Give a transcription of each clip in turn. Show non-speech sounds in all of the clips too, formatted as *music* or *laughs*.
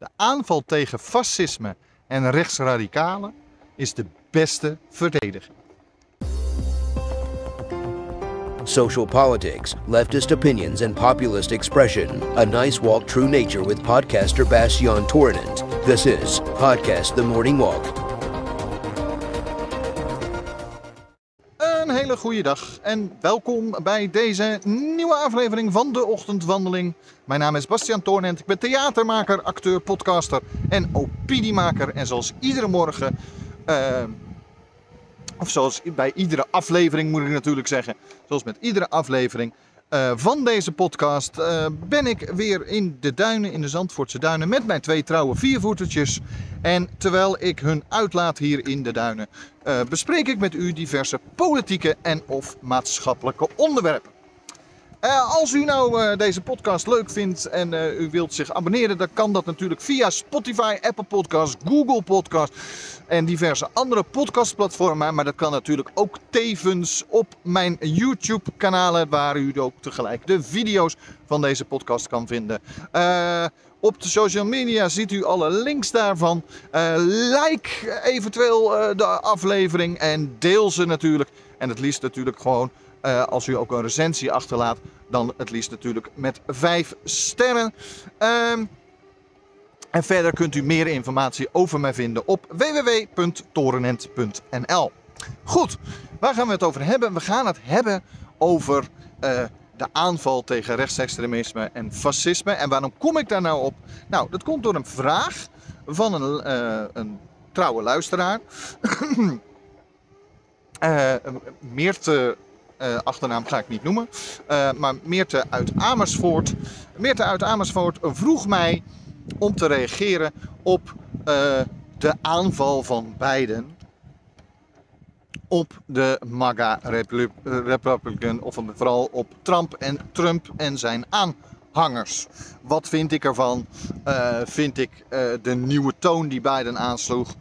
De aanval tegen fascisme en rechtsradicalen is de beste verdediging. Social politics, leftist opinions, and populist expression. A nice walk true nature with podcaster Bastian Torinent. This is Podcast The Morning Walk. Hele goede dag en welkom bij deze nieuwe aflevering van de Ochtendwandeling. Mijn naam is Bastiaan Toornent, ik ben theatermaker, acteur, podcaster en opiniemaker. En zoals iedere morgen, eh, of zoals bij iedere aflevering moet ik natuurlijk zeggen, zoals met iedere aflevering eh, van deze podcast, eh, ben ik weer in de duinen, in de Zandvoortse duinen, met mijn twee trouwe viervoetertjes. En terwijl ik hun uitlaat hier in de duinen, eh, bespreek ik met u diverse politieke en of maatschappelijke onderwerpen. Eh, als u nou eh, deze podcast leuk vindt en eh, u wilt zich abonneren, dan kan dat natuurlijk via Spotify, Apple Podcasts, Google Podcasts en diverse andere podcastplatformen. Maar dat kan natuurlijk ook tevens op mijn YouTube-kanalen, waar u ook tegelijk de video's van deze podcast kan vinden. Op de social media ziet u alle links daarvan. Like eventueel de aflevering en deel ze natuurlijk. En het liefst natuurlijk gewoon eh, als u ook een recensie achterlaat, dan het liefst natuurlijk met 5 sterren. Ehm, en verder kunt u meer informatie over mij vinden op www.torenent.nl. Goed, waar gaan we het over hebben? We gaan het hebben over eh, de aanval tegen rechtsextremisme en fascisme. En waarom kom ik daar nou op? Nou, dat komt door een vraag van een, eh, een trouwe luisteraar. *clears throat* Eh, Meerte eh, achternaam ga ik niet noemen. Eh, maar Meerte uit Amersfoort. Meerte uit Amersfoort vroeg mij om te reageren op eh, de aanval van Biden op de MAGA Repub- Republican, of vooral op Trump en Trump en zijn aanhangers. Wat vind ik ervan? Vind ik de nieuwe toon die Biden aansloeg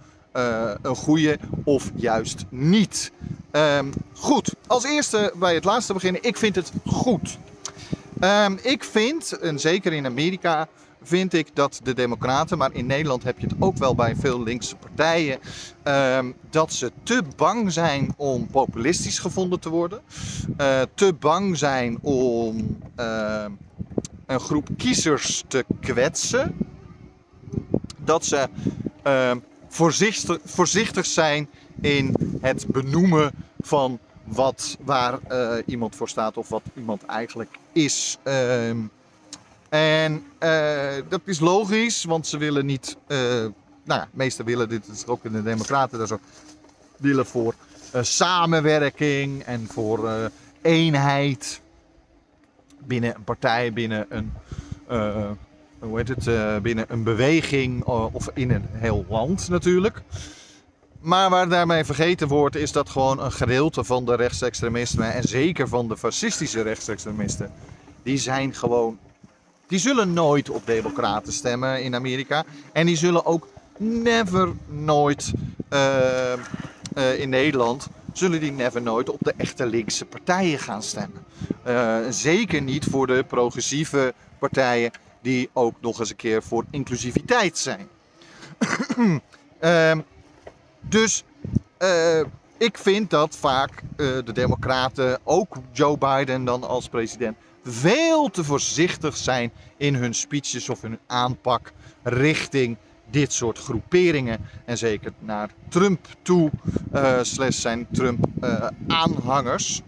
een goede of juist niet? Ehm, goed, als eerste bij het laatste beginnen. Ik vind het goed. Ehm, ik vind, en zeker in Amerika, vind ik dat de Democraten, maar in Nederland heb je het ook wel bij veel linkse partijen, ehm, dat ze te bang zijn om populistisch gevonden te worden. Eh, te bang zijn om een groep kiezers te kwetsen. Dat ze voorzichtig, voorzichtig zijn in het benoemen van wat, waar eh, iemand voor staat of wat iemand eigenlijk is. Ehm, en eh, dat is logisch, want ze willen niet. eh nou ja, meesten willen dit, is ook in de Democraten, dat willen voor samenwerking en voor eenheid binnen een partij, binnen een. hoe heet het? binnen een beweging of in een heel land natuurlijk. Maar waar daarmee vergeten wordt, is dat gewoon een gedeelte van de rechtsextremisten, en zeker van de fascistische rechtsextremisten, die zijn gewoon. Die zullen nooit op Democraten stemmen in Amerika. En die zullen ook never nooit eh, eh, in Nederland. Zullen die never nooit op de echte linkse partijen gaan stemmen. Eh, zeker niet voor de progressieve partijen, die ook nog eens een keer voor inclusiviteit zijn. *clears throat* Dus eh, ik vind dat vaak eh, de Democraten, ook Joe Biden dan als president, veel te voorzichtig zijn in hun speeches of hun aanpak richting dit soort groeperingen. En zeker naar Trump toe, eh slash zijn Trump-aanhangers.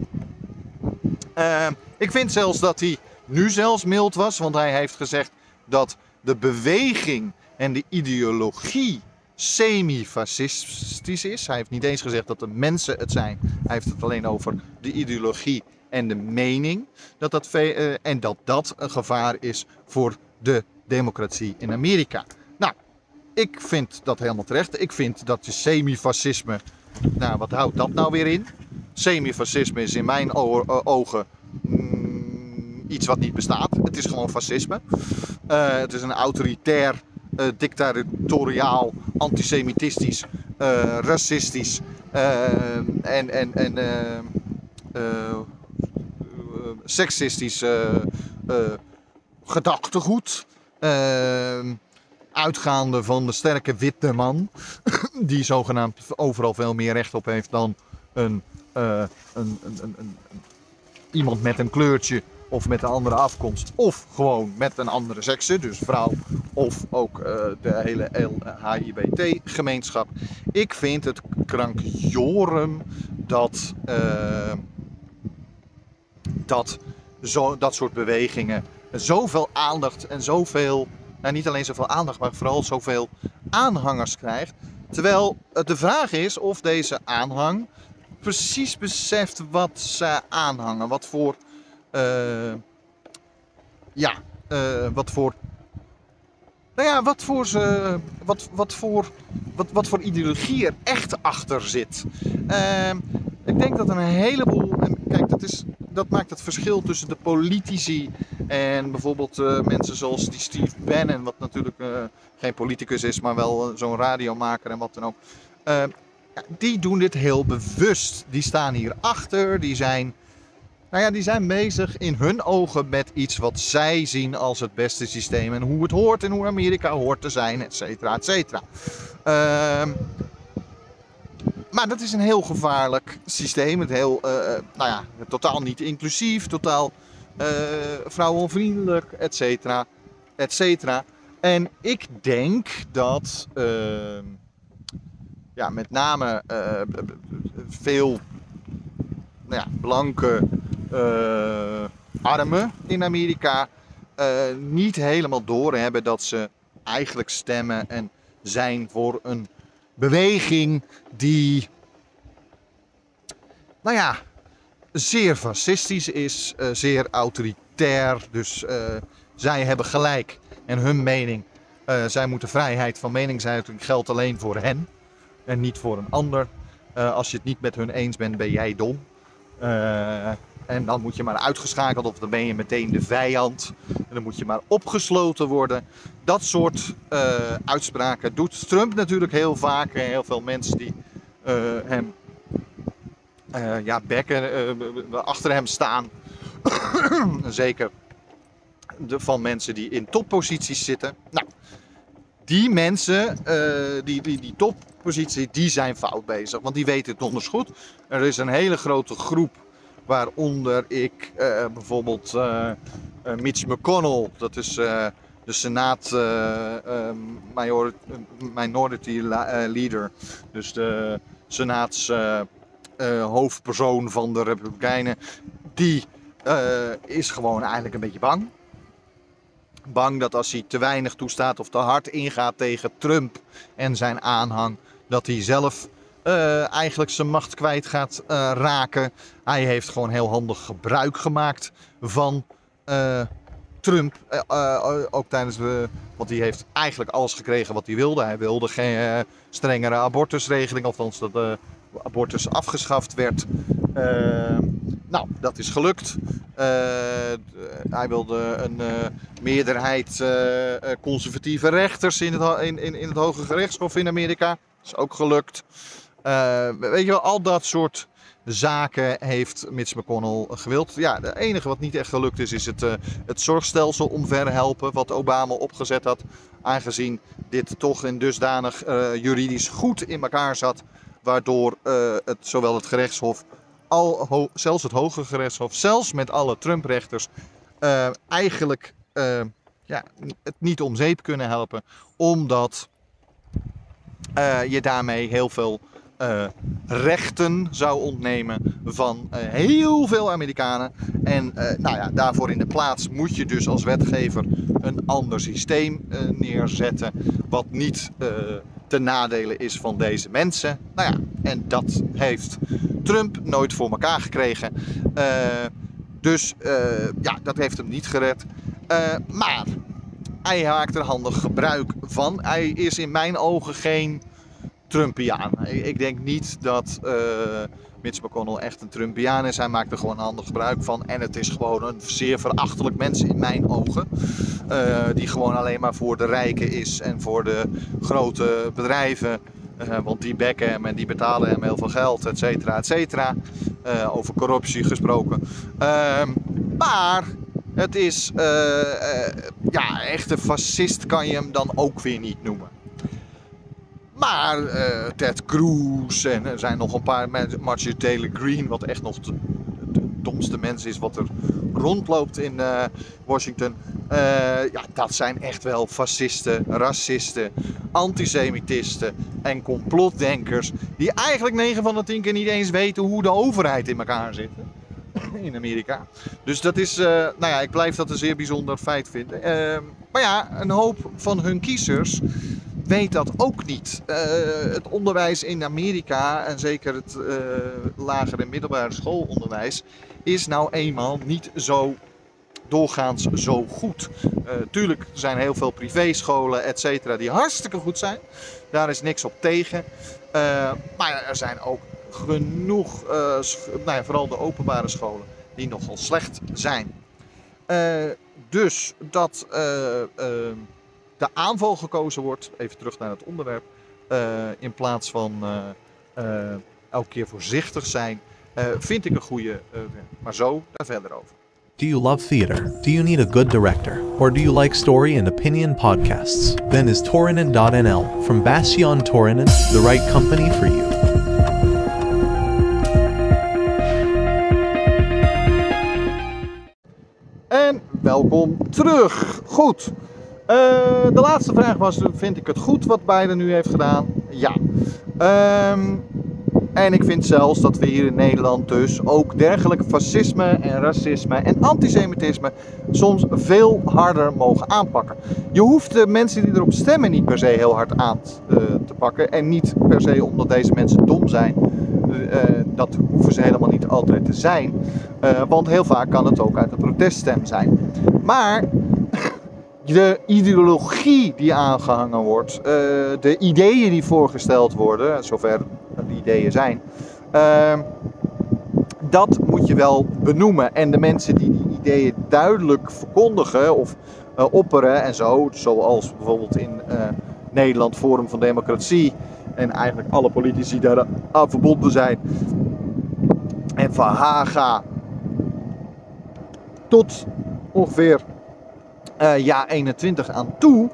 ik vind zelfs dat hij nu zelfs mild was, want hij heeft gezegd dat de beweging en de ideologie semi-fascistisch is. Hij heeft niet eens gezegd dat de mensen het zijn. Hij heeft het alleen over de ideologie en de mening. Dat dat eh, en dat dat een gevaar is voor de democratie in Amerika. Nou, ik vind dat helemaal terecht. Ik vind dat je semi-fascisme. Nou, wat houdt dat nou weer in? Semi-fascisme is in mijn o- ogen mm, iets wat niet bestaat. Het is gewoon fascisme. Eh, het is een autoritair, eh, dictatoriaal, antisemitistisch, eh, racistisch eh, en, en, en seksistisch gedachtegoed. Uitgaande van de sterke witte man, *coughs* die zogenaamd overal veel meer recht op heeft dan een, een, een, een, iemand met een kleurtje of met een andere afkomst, of gewoon met een andere sekse, dus vrouw, of ook uh, de hele LHIBT-gemeenschap. Ik vind het krankjorum dat, uh, dat zo, dat soort bewegingen zoveel aandacht en zoveel, nou niet alleen zoveel aandacht, maar vooral zoveel aanhangers krijgt. Terwijl de vraag is of deze aanhang precies beseft wat ze aanhangen. Wat voor. Uh, ja, uh, wat voor. Nou ja, wat voor, ze, wat, wat, voor, wat, wat voor ideologie er echt achter zit. Uh, ik denk dat een heleboel. Kijk, dat, is, dat maakt het verschil tussen de politici en bijvoorbeeld uh, mensen zoals die Steve Bannon, wat natuurlijk geen politicus is, maar wel zo'n radiomaker en wat dan ook die doen dit heel bewust. Die staan hier achter, die zijn, nou ja, die zijn bezig in hun ogen met iets wat zij zien als het beste systeem. En hoe het hoort en hoe Amerika hoort te zijn, et cetera, et cetera. Uh, maar dat is een heel gevaarlijk systeem. Het heel, uh, nou ja, totaal niet inclusief, totaal uh, vrouwenvriendelijk, et cetera, et cetera. En ik denk dat ehm, ja, met name veel nou ja, blanke armen in Amerika uh, niet helemaal doorhebben dat ze eigenlijk stemmen en zijn voor een beweging die, nou ja, zeer fascistisch is, zeer autoritair. Dus zij hebben gelijk en hun mening. zij moeten vrijheid van meningsuiting geldt alleen voor hen en niet voor een ander. Als je het niet met hun eens bent, ben jij dom. En dan moet je maar uitgeschakeld of dan ben je meteen de vijand. En dan moet je maar opgesloten worden. Dat soort uh, uitspraken doet Trump natuurlijk heel vaak. En heel veel mensen die hem ja, bekken, achter hem staan. *coughs* Zeker de, van mensen die in topposities zitten. Nou, die mensen, die, die, die top positie, die zijn fout bezig. Want die weten het donders goed. Er is een hele grote groep waaronder ik uh, bijvoorbeeld uh, Mitch McConnell, dat is de Senaat majority, minority leader, dus de Senaats hoofdpersoon van de Republikeinen, die is gewoon eigenlijk een beetje bang. Bang dat als hij te weinig toestaat of te hard ingaat tegen Trump en zijn aanhang, dat hij zelf uh, eigenlijk zijn macht kwijt gaat uh, raken. Hij heeft gewoon heel handig gebruik gemaakt van uh, Trump. ook tijdens de. Want hij heeft eigenlijk alles gekregen wat hij wilde. Hij wilde geen strengere abortusregeling, althans dat de abortus afgeschaft werd. nou, dat is gelukt. hij wilde een meerderheid conservatieve rechters in het, in, in, het Hoge Gerechtshof in Amerika is ook gelukt. Uh, weet je wel, al dat soort zaken heeft Mitch McConnell gewild. Ja, het enige wat niet echt gelukt is, is het, uh, het zorgstelsel omverhelpen wat Obama opgezet had. Aangezien dit toch in dusdanig uh, juridisch goed in elkaar zat. Waardoor het, zowel het gerechtshof, al, zelfs het hoge gerechtshof, zelfs met alle Trump-rechters, eigenlijk ja, het niet om zeep kunnen helpen. Omdat je daarmee heel veel uh, rechten zou ontnemen van uh, heel veel Amerikanen. En nou ja, daarvoor in de plaats moet je dus als wetgever een ander systeem neerzetten. Wat niet ten nadele is van deze mensen. Nou ja, en dat heeft Trump nooit voor elkaar gekregen. dus ja, dat heeft hem niet gered. maar hij maakt er handig gebruik van. Hij is in mijn ogen geen Trumpiaan. Ik denk niet dat uh, Mitch McConnell echt een Trumpiaan is. Hij maakt er gewoon handig gebruik van. En het is gewoon een zeer verachtelijk mens in mijn ogen. Uh, die gewoon alleen maar voor de rijken is en voor de grote bedrijven. Uh, want die bekken hem en die betalen hem heel veel geld, et cetera, et cetera. over corruptie gesproken. Ehm, maar Het is, ja, echte fascist kan je hem dan ook weer niet noemen. Maar uh, Ted Cruz en er zijn nog een paar mensen, Marjorie Taylor Greene, wat echt nog de, domste mens is wat er rondloopt in uh, Washington. Uh, ja, dat zijn echt wel fascisten, racisten, antisemitisten en complotdenkers. Die eigenlijk 9 van de 10 keer niet eens weten hoe de overheid in elkaar zit. In Amerika. Dus dat is, nou ja, ik blijf dat een zeer bijzonder feit vinden. maar ja, een hoop van hun kiezers weet dat ook niet. Uh, het onderwijs in Amerika, en zeker het uh, lagere en middelbare schoolonderwijs, is nou eenmaal niet zo doorgaans zo goed. Uh, tuurlijk, zijn heel veel privéscholen, et cetera, die hartstikke goed zijn. Daar is niks op tegen. maar er zijn ook genoeg, nou ja, vooral de openbare scholen, die nogal slecht zijn. dus dat de aanval gekozen wordt, even terug naar het onderwerp, uh, in plaats van uh, uh, elke keer voorzichtig zijn, vind ik een goede. maar zo daar verder over. Do you love theater? Do you need a good director? Or do you like story and opinion podcasts? Then is Torinen.nl from Bastion Torinen the right company for you? En welkom terug. Goed. Uh, de laatste vraag was: vind ik het goed wat Biden nu heeft gedaan? Ja. Um, en ik vind zelfs dat we hier in Nederland dus ook dergelijke fascisme en racisme en antisemitisme soms veel harder mogen aanpakken. Je hoeft de mensen die erop stemmen niet per se heel hard aan uh, te pakken. En niet per se omdat deze mensen dom zijn. Uh, dat hoeven ze helemaal niet altijd te zijn. want heel vaak kan het ook uit een proteststem zijn. Maar de ideologie die aangehangen wordt, uh, de ideeën die voorgesteld worden, zover de ideeën zijn, uh, dat moet je wel benoemen. En de mensen die die ideeën duidelijk verkondigen of uh, opperen en zo, zoals bijvoorbeeld in Nederland Forum van Democratie en eigenlijk alle politici daar aan verbonden zijn, en van Haga tot ongeveer uh, jaar 21 aan toe,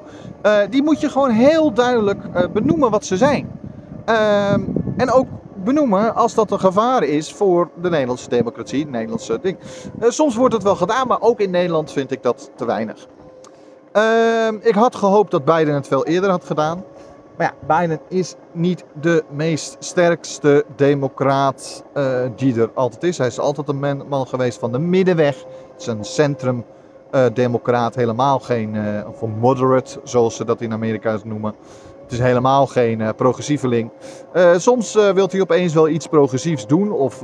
uh, die moet je gewoon heel duidelijk uh, benoemen wat ze zijn. Ehm, en ook benoemen als dat een gevaar is voor de Nederlandse democratie, Nederlandse ding. soms wordt het wel gedaan, maar ook in Nederland vind ik dat te weinig. Ehm, ik had gehoopt dat Biden het veel eerder had gedaan. Maar ja, Biden is niet de meest sterkste democraat die er altijd is. Hij is altijd een man, geweest van de middenweg. Het is een centrum democraat, helemaal geen, uh, of moderate, zoals ze dat in Amerika noemen. Het is helemaal geen uh, progressieveling. soms wilt hij opeens wel iets progressiefs doen of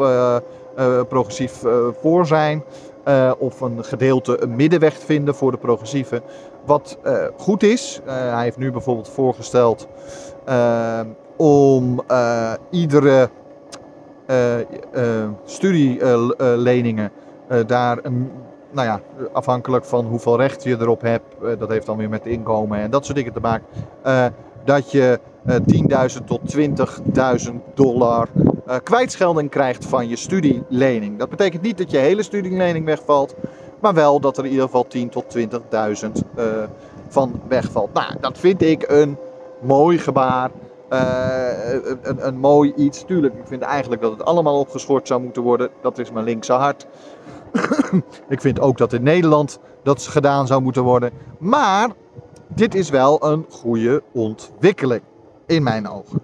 progressief voor zijn. of een gedeelte een middenweg vinden voor de progressieven. Wat goed is. hij heeft nu bijvoorbeeld voorgesteld om iedere studieleningen daar een nou ja, afhankelijk van hoeveel recht je erop hebt, uh, dat heeft dan weer met inkomen en dat soort dingen te maken, uh, dat je uh, 10.000 tot 20.000 dollar kwijtschelding krijgt van je studielening. Dat betekent niet dat je hele studielening wegvalt, maar wel dat er in ieder geval 10 tot 20.000 van wegvalt. Nou, dat vind ik een mooi gebaar. een, een mooi iets. Tuurlijk, ik vind eigenlijk dat het allemaal opgeschort zou moeten worden. Dat is mijn linkse hart. *coughs* ik vind ook dat in Nederland dat gedaan zou moeten worden. Maar dit is wel een goede ontwikkeling. In mijn ogen.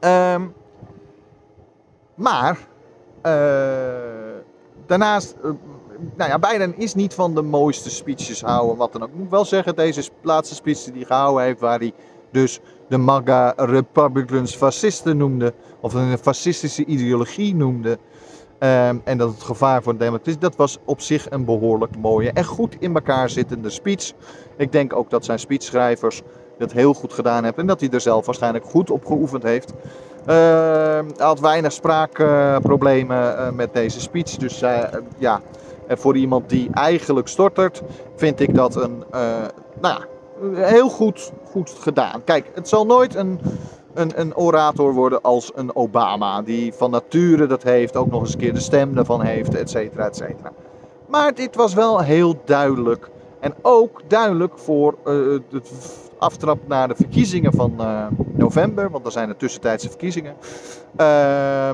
Um, maar. Uh, daarnaast. Uh, nou ja, Biden is niet van de mooiste speeches houden. Wat dan ook. Ik moet wel zeggen, deze laatste speech die hij gehouden heeft. Waar hij dus de MAGA Republicans fascisten noemde. Of een fascistische ideologie noemde. Um, en dat het gevaar voor de democratie, dat was op zich een behoorlijk mooie en goed in elkaar zittende speech. Ik denk ook dat zijn speechschrijvers dat heel goed gedaan hebben en dat hij er zelf waarschijnlijk goed op geoefend heeft. Uh, hij had weinig spraakproblemen uh, met deze speech. Dus uh, ja, en voor iemand die eigenlijk stortert, vind ik dat een nou ja, heel goed, goed gedaan. Kijk, het zal nooit een een, een orator worden als een Obama. Die van nature dat heeft, ook nog eens een keer de stem daarvan heeft, et cetera, et cetera. Maar dit was wel heel duidelijk. En ook duidelijk voor uh, de aftrap naar de verkiezingen van uh, november, want er zijn de tussentijdse verkiezingen. Uh,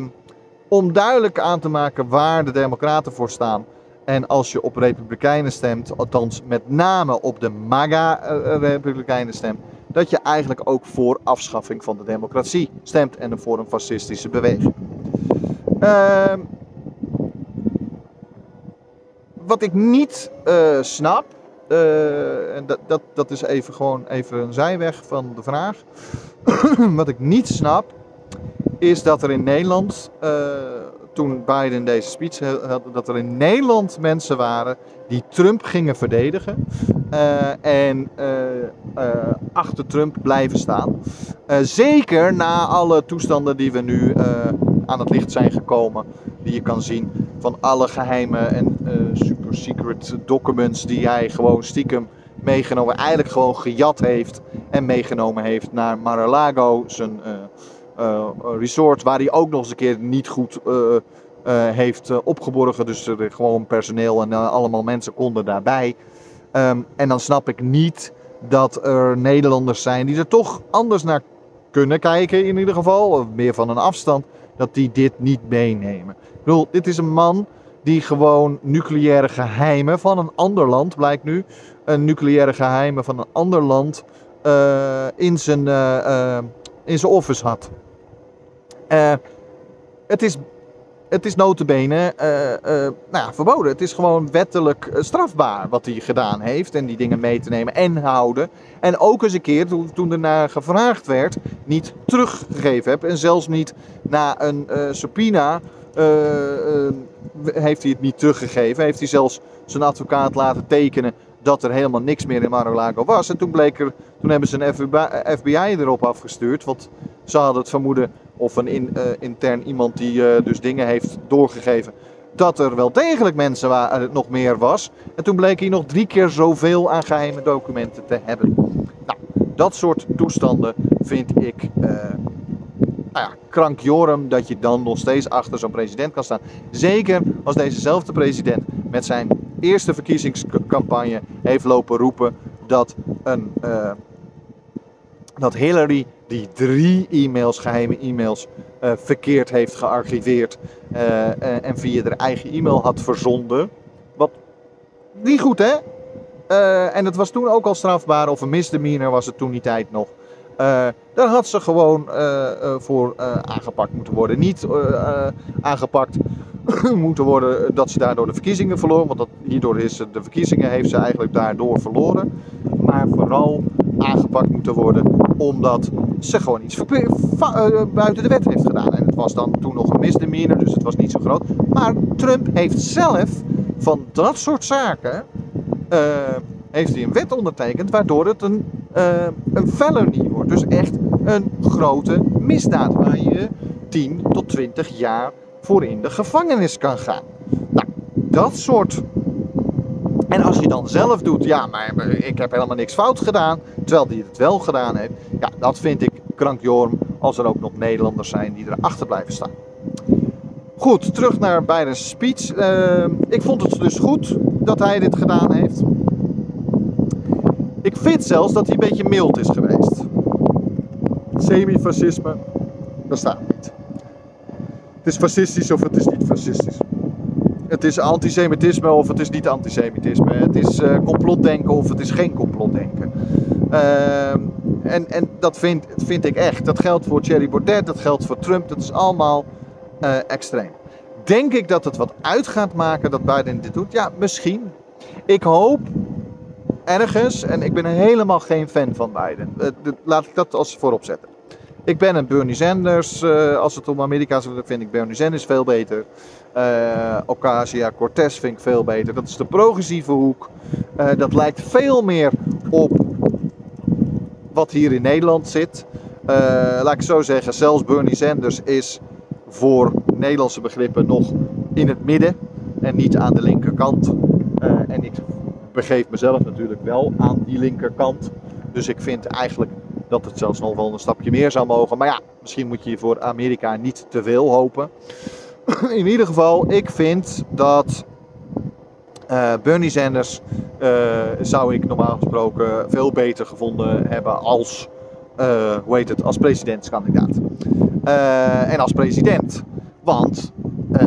om duidelijk aan te maken waar de Democraten voor staan. En als je op Republikeinen stemt, althans met name op de MAGA-Republikeinen stemt, dat je eigenlijk ook voor afschaffing van de democratie stemt en voor een fascistische beweging. Uh, wat ik niet uh, snap, uh, en dat, dat, dat is even gewoon even een zijweg van de vraag. *clears throat* wat ik niet snap, is dat er in Nederland, uh, toen Biden deze speech had, dat er in Nederland mensen waren die Trump gingen verdedigen uh, en uh, achter Trump blijven staan. zeker na alle toestanden die we nu aan het licht zijn gekomen, die je kan zien van alle geheime en super secret documents die hij gewoon stiekem meegenomen, eigenlijk gewoon gejat heeft en meegenomen heeft naar Mar-a-Lago, zijn resort, waar hij ook nog eens een keer niet goed uh, heeft opgeborgen. Dus er gewoon personeel en allemaal mensen konden daarbij. Um, en dan snap ik niet dat er Nederlanders zijn die er toch anders naar kunnen kijken, in ieder geval, of meer van een afstand, dat die dit niet meenemen. Ik bedoel, dit is een man die gewoon nucleaire geheimen van een ander land, blijkt nu, een nucleaire geheimen van een ander land in, zijn, in zijn office had. Uh, het is, het is notabene uh, uh, nou verboden. Het is gewoon wettelijk strafbaar wat hij gedaan heeft. En die dingen mee te nemen en houden. En ook eens een keer, toen, toen er naar gevraagd werd, niet teruggegeven heb. En zelfs niet na een subpoena heeft hij het niet teruggegeven. Heeft hij zelfs zijn advocaat laten tekenen dat er helemaal niks meer in Mar-a-Lago was. En toen bleek er, toen hebben ze een FBI erop afgestuurd. Want ze hadden het vermoeden, of een in, uh, intern iemand die uh, dus dingen heeft doorgegeven, dat er wel degelijk mensen waar het nog meer was. En toen bleek hij nog drie keer zoveel aan geheime documenten te hebben. Nou, dat soort toestanden vind ik nou ja, krankjorum dat je dan nog steeds achter zo'n president kan staan. Zeker als dezezelfde president met zijn eerste verkiezingscampagne heeft lopen roepen dat, een, dat Hillary die drie e-mails, geheime e-mails, uh, verkeerd heeft gearchiveerd uh, en via haar eigen e-mail had verzonden. Wat niet goed hè? en het was toen ook al strafbaar, of een misdemeanor was het toen die tijd nog. Daar had ze gewoon voor aangepakt moeten worden. Niet aangepakt *coughs* moeten worden dat ze daardoor de verkiezingen verloor. Want dat, hierdoor is de verkiezingen heeft ze eigenlijk daardoor verloren. Maar vooral aangepakt moeten worden omdat ze gewoon iets buiten de wet heeft gedaan. En het was dan toen nog een misdemeanor, dus het was niet zo groot. Maar Trump heeft zelf van dat soort zaken heeft hij een wet ondertekend waardoor het een, uh, een felony wordt. Dus echt een grote misdaad waar je 10 tot 20 jaar voor in de gevangenis kan gaan. Nou, dat soort. En als je dan zelf doet, ja, maar ik heb helemaal niks fout gedaan, terwijl die het wel gedaan heeft, ja, dat vind ik krankjorm als er ook nog Nederlanders zijn die erachter blijven staan. Goed, terug naar Biden's speech. Uh, ik vond het dus goed dat hij dit gedaan heeft. Ik vind zelfs dat hij een beetje mild is geweest. Semifascisme bestaat niet. Het is fascistisch of het is niet fascistisch. Het is antisemitisme of het is niet antisemitisme. Het is uh, complotdenken of het is geen complotdenken. Uh, en, en dat vind, vind ik echt. Dat geldt voor Thierry Baudet, dat geldt voor Trump. Dat is allemaal uh, extreem. Denk ik dat het wat uit gaat maken dat Biden dit doet? Ja, misschien. Ik hoop ergens, en ik ben helemaal geen fan van Biden. Uh, laat ik dat als voorop zetten. Ik ben een Bernie Sanders. Als het om Amerika gaat, vind ik Bernie Sanders veel beter. Uh, Ocasio-Cortez vind ik veel beter. Dat is de progressieve hoek. Uh, dat lijkt veel meer op wat hier in Nederland zit. laat ik zo zeggen, zelfs Bernie Sanders is voor Nederlandse begrippen nog in het midden en niet aan de linkerkant. en ik begeef mezelf natuurlijk wel aan die linkerkant. Dus ik vind eigenlijk dat het zelfs nog wel een stapje meer zou mogen. Maar ja, misschien moet je voor Amerika niet te veel hopen. *clears throat* In ieder geval, ik vind dat Uh, Bernie Sanders uh, zou ik normaal gesproken veel beter gevonden hebben als, uh, het, als presidentskandidaat. en als president. Want,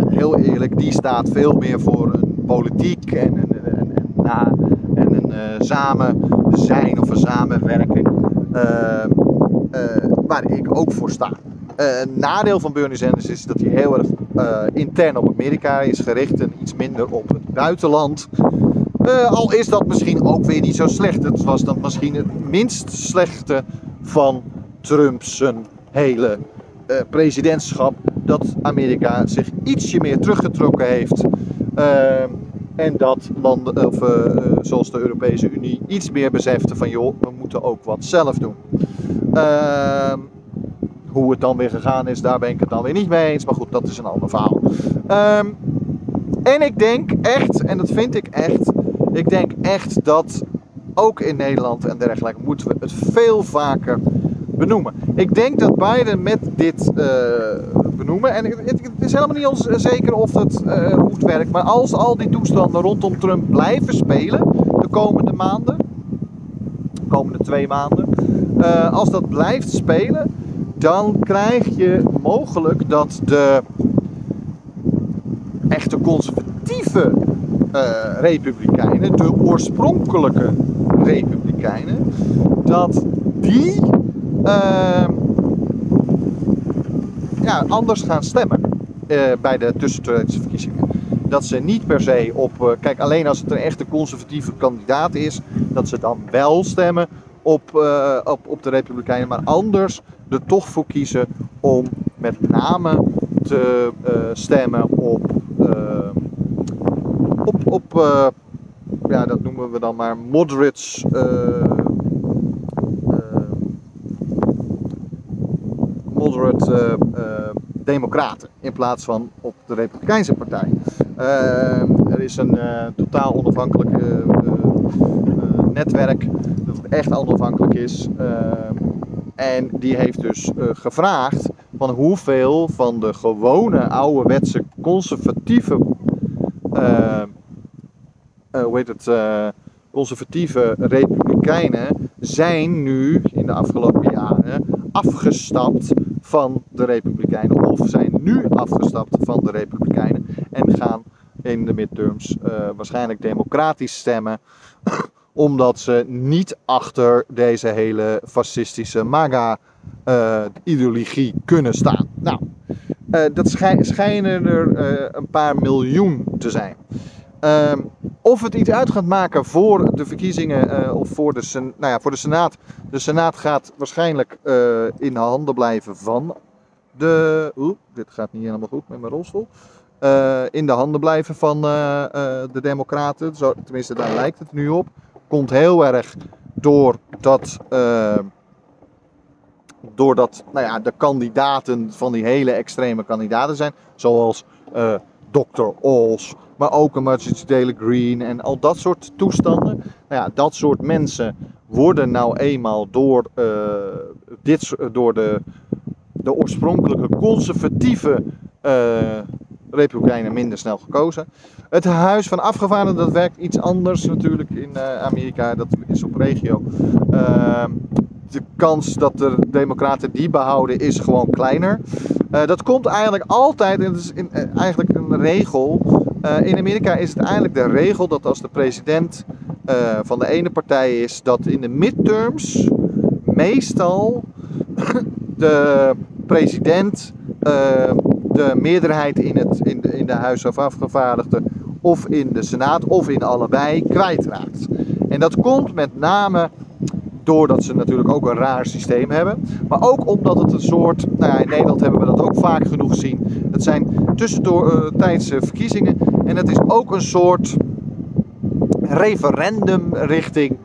heel eerlijk, die staat veel meer voor een politiek en een, en, en een samen zijn of een samenwerking. waar ik ook voor sta. Een nadeel van Bernie Sanders is dat hij heel erg intern op Amerika is gericht en iets minder op het buitenland. Uh, al is dat misschien ook weer niet zo slecht. Het was dan misschien het minst slechte van Trump's hele presidentschap. Dat Amerika zich ietsje meer teruggetrokken heeft. En dat landen, of, zoals de Europese Unie, iets meer besefte van joh, we moeten ook wat zelf doen. Ehm, hoe het dan weer gegaan is, daar ben ik het dan weer niet mee eens. Maar goed, dat is een ander verhaal. Ehm, en ik denk echt, en dat vind ik echt, ik denk echt dat ook in Nederland en dergelijke moeten we het veel vaker benoemen. Ik denk dat Biden met dit uh, benoemen, en het, is helemaal niet ons zeker of het uh, goed werkt, maar als al die toestanden rondom Trump blijven spelen de komende maanden, de komende twee maanden, als dat blijft spelen, dan krijg je mogelijk dat de echte conservatieve uh, republikeinen, de oorspronkelijke republikeinen, dat die uh, ja, anders gaan stemmen uh, bij de tussentijdse verkiezingen. Dat ze niet per se op, kijk alleen als het een echte conservatieve kandidaat is, dat ze dan wel stemmen op, op, op de republikeinen, maar anders er toch voor kiezen om met name te stemmen op uh, op, op uh, ja, dat noemen we dan maar moderates. Uh, moderate democraten in plaats van op de Republikeinse partij. er is een totaal onafhankelijk netwerk dat echt onafhankelijk is. En die heeft dus gevraagd van hoeveel van de gewone ouderwetse conservatieve, uh, uh, hoe heet het, conservatieve republikeinen zijn nu in de afgelopen jaren afgestapt van de republikeinen of zijn nu afgestapt van de republikeinen en gaan in de midterms waarschijnlijk democratisch stemmen omdat ze niet achter deze hele fascistische MAGA uh, ideologie kunnen staan. Nou, uh, dat schij schijnen er uh, een paar miljoen te zijn. Ehm, of het iets uit gaat maken voor de verkiezingen of voor de, nou ja, voor de Senaat. De Senaat gaat waarschijnlijk in handen blijven van de. Oeh, dit gaat niet helemaal goed met mijn rolstoel. in de handen blijven van de Democraten. Tenminste, daar lijkt het nu op. Komt heel erg door dat doordat nou ja, de kandidaten van die hele extreme kandidaten zijn, zoals uh, Dr. Ols, maar ook Marjorie Taylor Green en al dat soort toestanden. Nou ja, dat soort mensen worden nou eenmaal door, uh, dit, door de, de oorspronkelijke conservatieve uh, Republikeinen minder snel gekozen. Het Huis van Afgevaardigden, dat werkt iets anders natuurlijk in Amerika, dat is op regio. Ehm, de kans dat de Democraten die behouden is gewoon kleiner. Uh, dat komt eigenlijk altijd, en het is in, uh, eigenlijk een regel. In Amerika is het eigenlijk de regel dat als de president van de ene partij is, dat in de midterms meestal *clears throat* de president de meerderheid in, het, in, de, in de Huis of Afgevaardigden of in de Senaat of in allebei kwijtraakt. En dat komt met name Doordat ze natuurlijk ook een raar systeem hebben. Maar ook omdat het een soort, nou ja, in Nederland hebben we dat ook vaak genoeg gezien. Het zijn tussentijdse uh, verkiezingen. En het is ook een soort referendum richting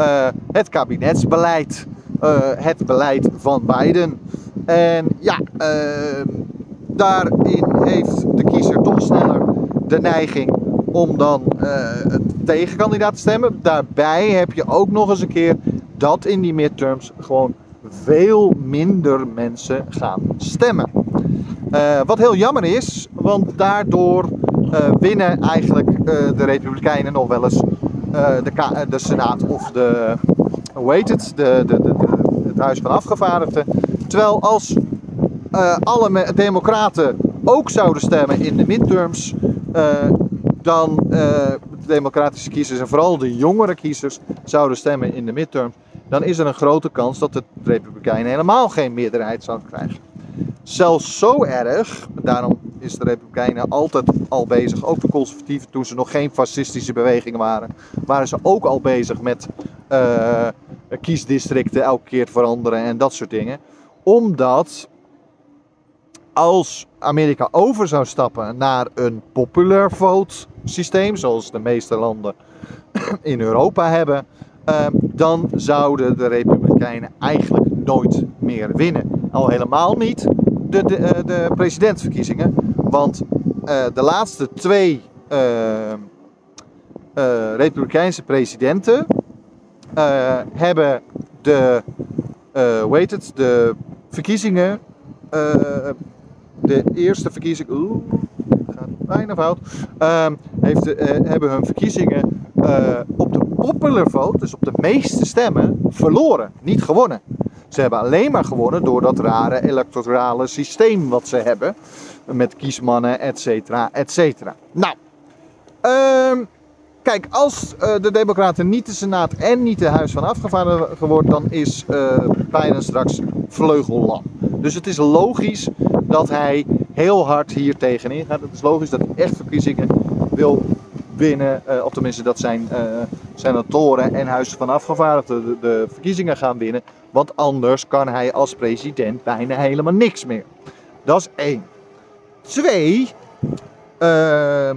uh, het kabinetsbeleid. Uh, het beleid van Biden. En ja, ehm, daarin heeft de kiezer toch sneller de neiging om dan uh, tegenkandidaat te stemmen. Daarbij heb je ook nog eens een keer dat in die midterms gewoon veel minder mensen gaan stemmen. Uh, wat heel jammer is, want daardoor eh, winnen eigenlijk eh, de Republikeinen nog wel eens eh, de, de Senaat of de, hoe het, de, de- het Huis van Afgevaardigden. Terwijl als eh, alle democraten ook zouden stemmen in de midterms, eh, dan eh, de democratische kiezers en vooral de jongere kiezers zouden stemmen in de midterms, dan is er een grote kans dat de republikeinen helemaal geen meerderheid zouden krijgen. Zelfs zo erg, daarom is de Republikeinen altijd al bezig, ook de conservatieven toen ze nog geen fascistische bewegingen waren, waren ze ook al bezig met kiesdistricten elke keer veranderen en dat soort dingen. Omdat als Amerika over zou stappen naar een popular vote systeem, zoals de meeste landen *clears throat* in Europa hebben, eh, dan zouden de Republikeinen eigenlijk nooit meer winnen. Al helemaal niet de, de, eh, de presidentsverkiezingen, want eh, de laatste twee Republikeinse presidenten hebben de, hoe de verkiezingen, de eerste verkiezing, oeh, gaat bijna fout, ehm, heeft, eh, hebben hun verkiezingen eh, op de popular dus op de meeste stemmen, verloren, niet gewonnen. Ze hebben alleen maar gewonnen door dat rare electorale systeem wat ze hebben, met kiesmannen, et cetera, et cetera. Nou, ehm, Kijk, als eh, de Democraten niet de Senaat en niet de Huis van Afgevaardigden wordt, dan is eh Biden straks vleugellam. Dus het is logisch dat hij heel hard hier tegenin gaat. Het is logisch dat hij echt verkiezingen wil winnen. eh, of tenminste dat zijn senatoren en Huis van Afgevaardigden de, verkiezingen gaan winnen. Want anders kan hij als president bijna helemaal niks meer. Dat is één. Twee. ehm,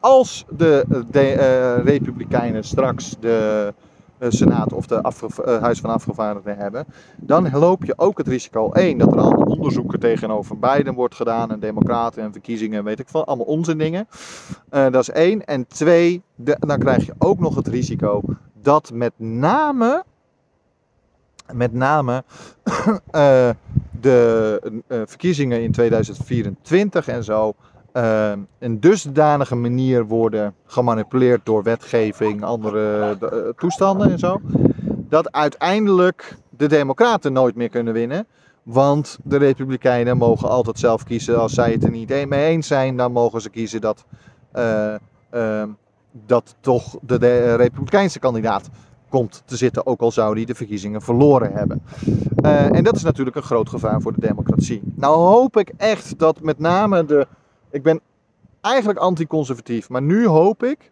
als de, de eh, Republikeinen straks de eh, Senaat of de eh, Huis van Afgevaardigden hebben, dan loop je ook het risico één dat er allemaal onderzoeken tegenover Biden wordt gedaan en Democraten en verkiezingen, weet ik veel, allemaal onzin dingen. Eh, dat is één. En twee, dan krijg je ook nog het risico dat met name, met name *coughs* eh, de eh, verkiezingen in 2024 en zo eh, een dusdanige manier worden gemanipuleerd door wetgeving, andere eh, toestanden en zo, dat uiteindelijk de Democraten nooit meer kunnen winnen. Want de Republikeinen mogen altijd zelf kiezen. Als zij het er niet mee eens zijn, dan mogen ze kiezen dat, eh, eh, dat toch de, de Republikeinse kandidaat komt te zitten, ook al zou die de verkiezingen verloren hebben. Eh, en dat is natuurlijk een groot gevaar voor de democratie. Nou hoop ik echt dat met name de. Ik ben eigenlijk anti-conservatief, maar nu hoop ik.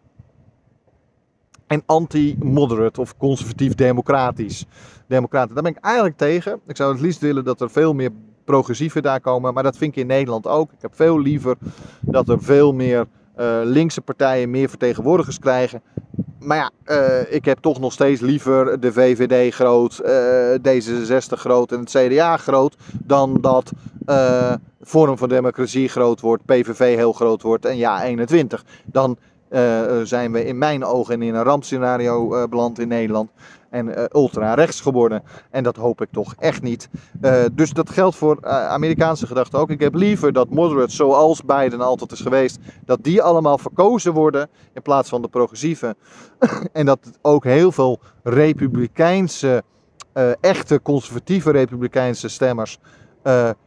En anti-moderate of conservatief-democratisch. Democraten, daar ben ik eigenlijk tegen. Ik zou het liefst willen dat er veel meer progressieven daar komen, maar dat vind ik in Nederland ook. Ik heb veel liever dat er veel meer eh, linkse partijen meer vertegenwoordigers krijgen. Maar ja, eh, ik heb toch nog steeds liever de VVD groot, eh, D66 groot en het CDA groot, dan dat eh Forum voor Democratie groot wordt, PVV heel groot wordt en ja 21. Dan zijn we in mijn ogen in een rampscenario beland in Nederland en eh, ultra-rechts geworden. En dat hoop ik toch echt niet. Eh, dus dat geldt voor eh, Amerikaanse gedachten ook. Ik heb liever dat moderates, zoals Biden altijd is geweest, dat die allemaal verkozen worden in plaats van de progressieven. *laughs* en dat ook heel veel republikeinse, echte conservatieve republikeinse stemmers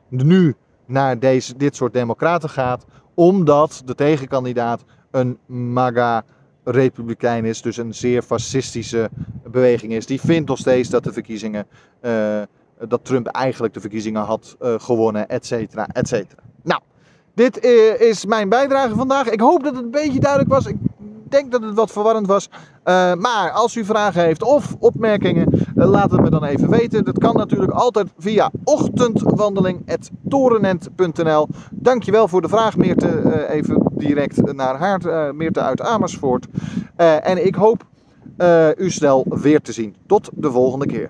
nu naar deze, dit soort democraten gaat, omdat de tegenkandidaat een MAGA republikein is, dus een zeer fascistische beweging is. Die vindt nog steeds dat de verkiezingen, eh, dat Trump eigenlijk de verkiezingen had eh, gewonnen, et cetera, et cetera. Nou, dit eh, is mijn bijdrage vandaag. Ik hoop dat het een beetje duidelijk was. Ik denk dat het wat verwarrend was. Maar als u vragen heeft of opmerkingen, laat het me dan even weten. Dat kan natuurlijk altijd via ochtendwandeling.torenent.nl. Dankjewel voor de vraag, Meerte. eh, even direct naar haar, eh, Meerte uit Amersfoort. Eh, en ik hoop eh, u snel weer te zien. Tot de volgende keer.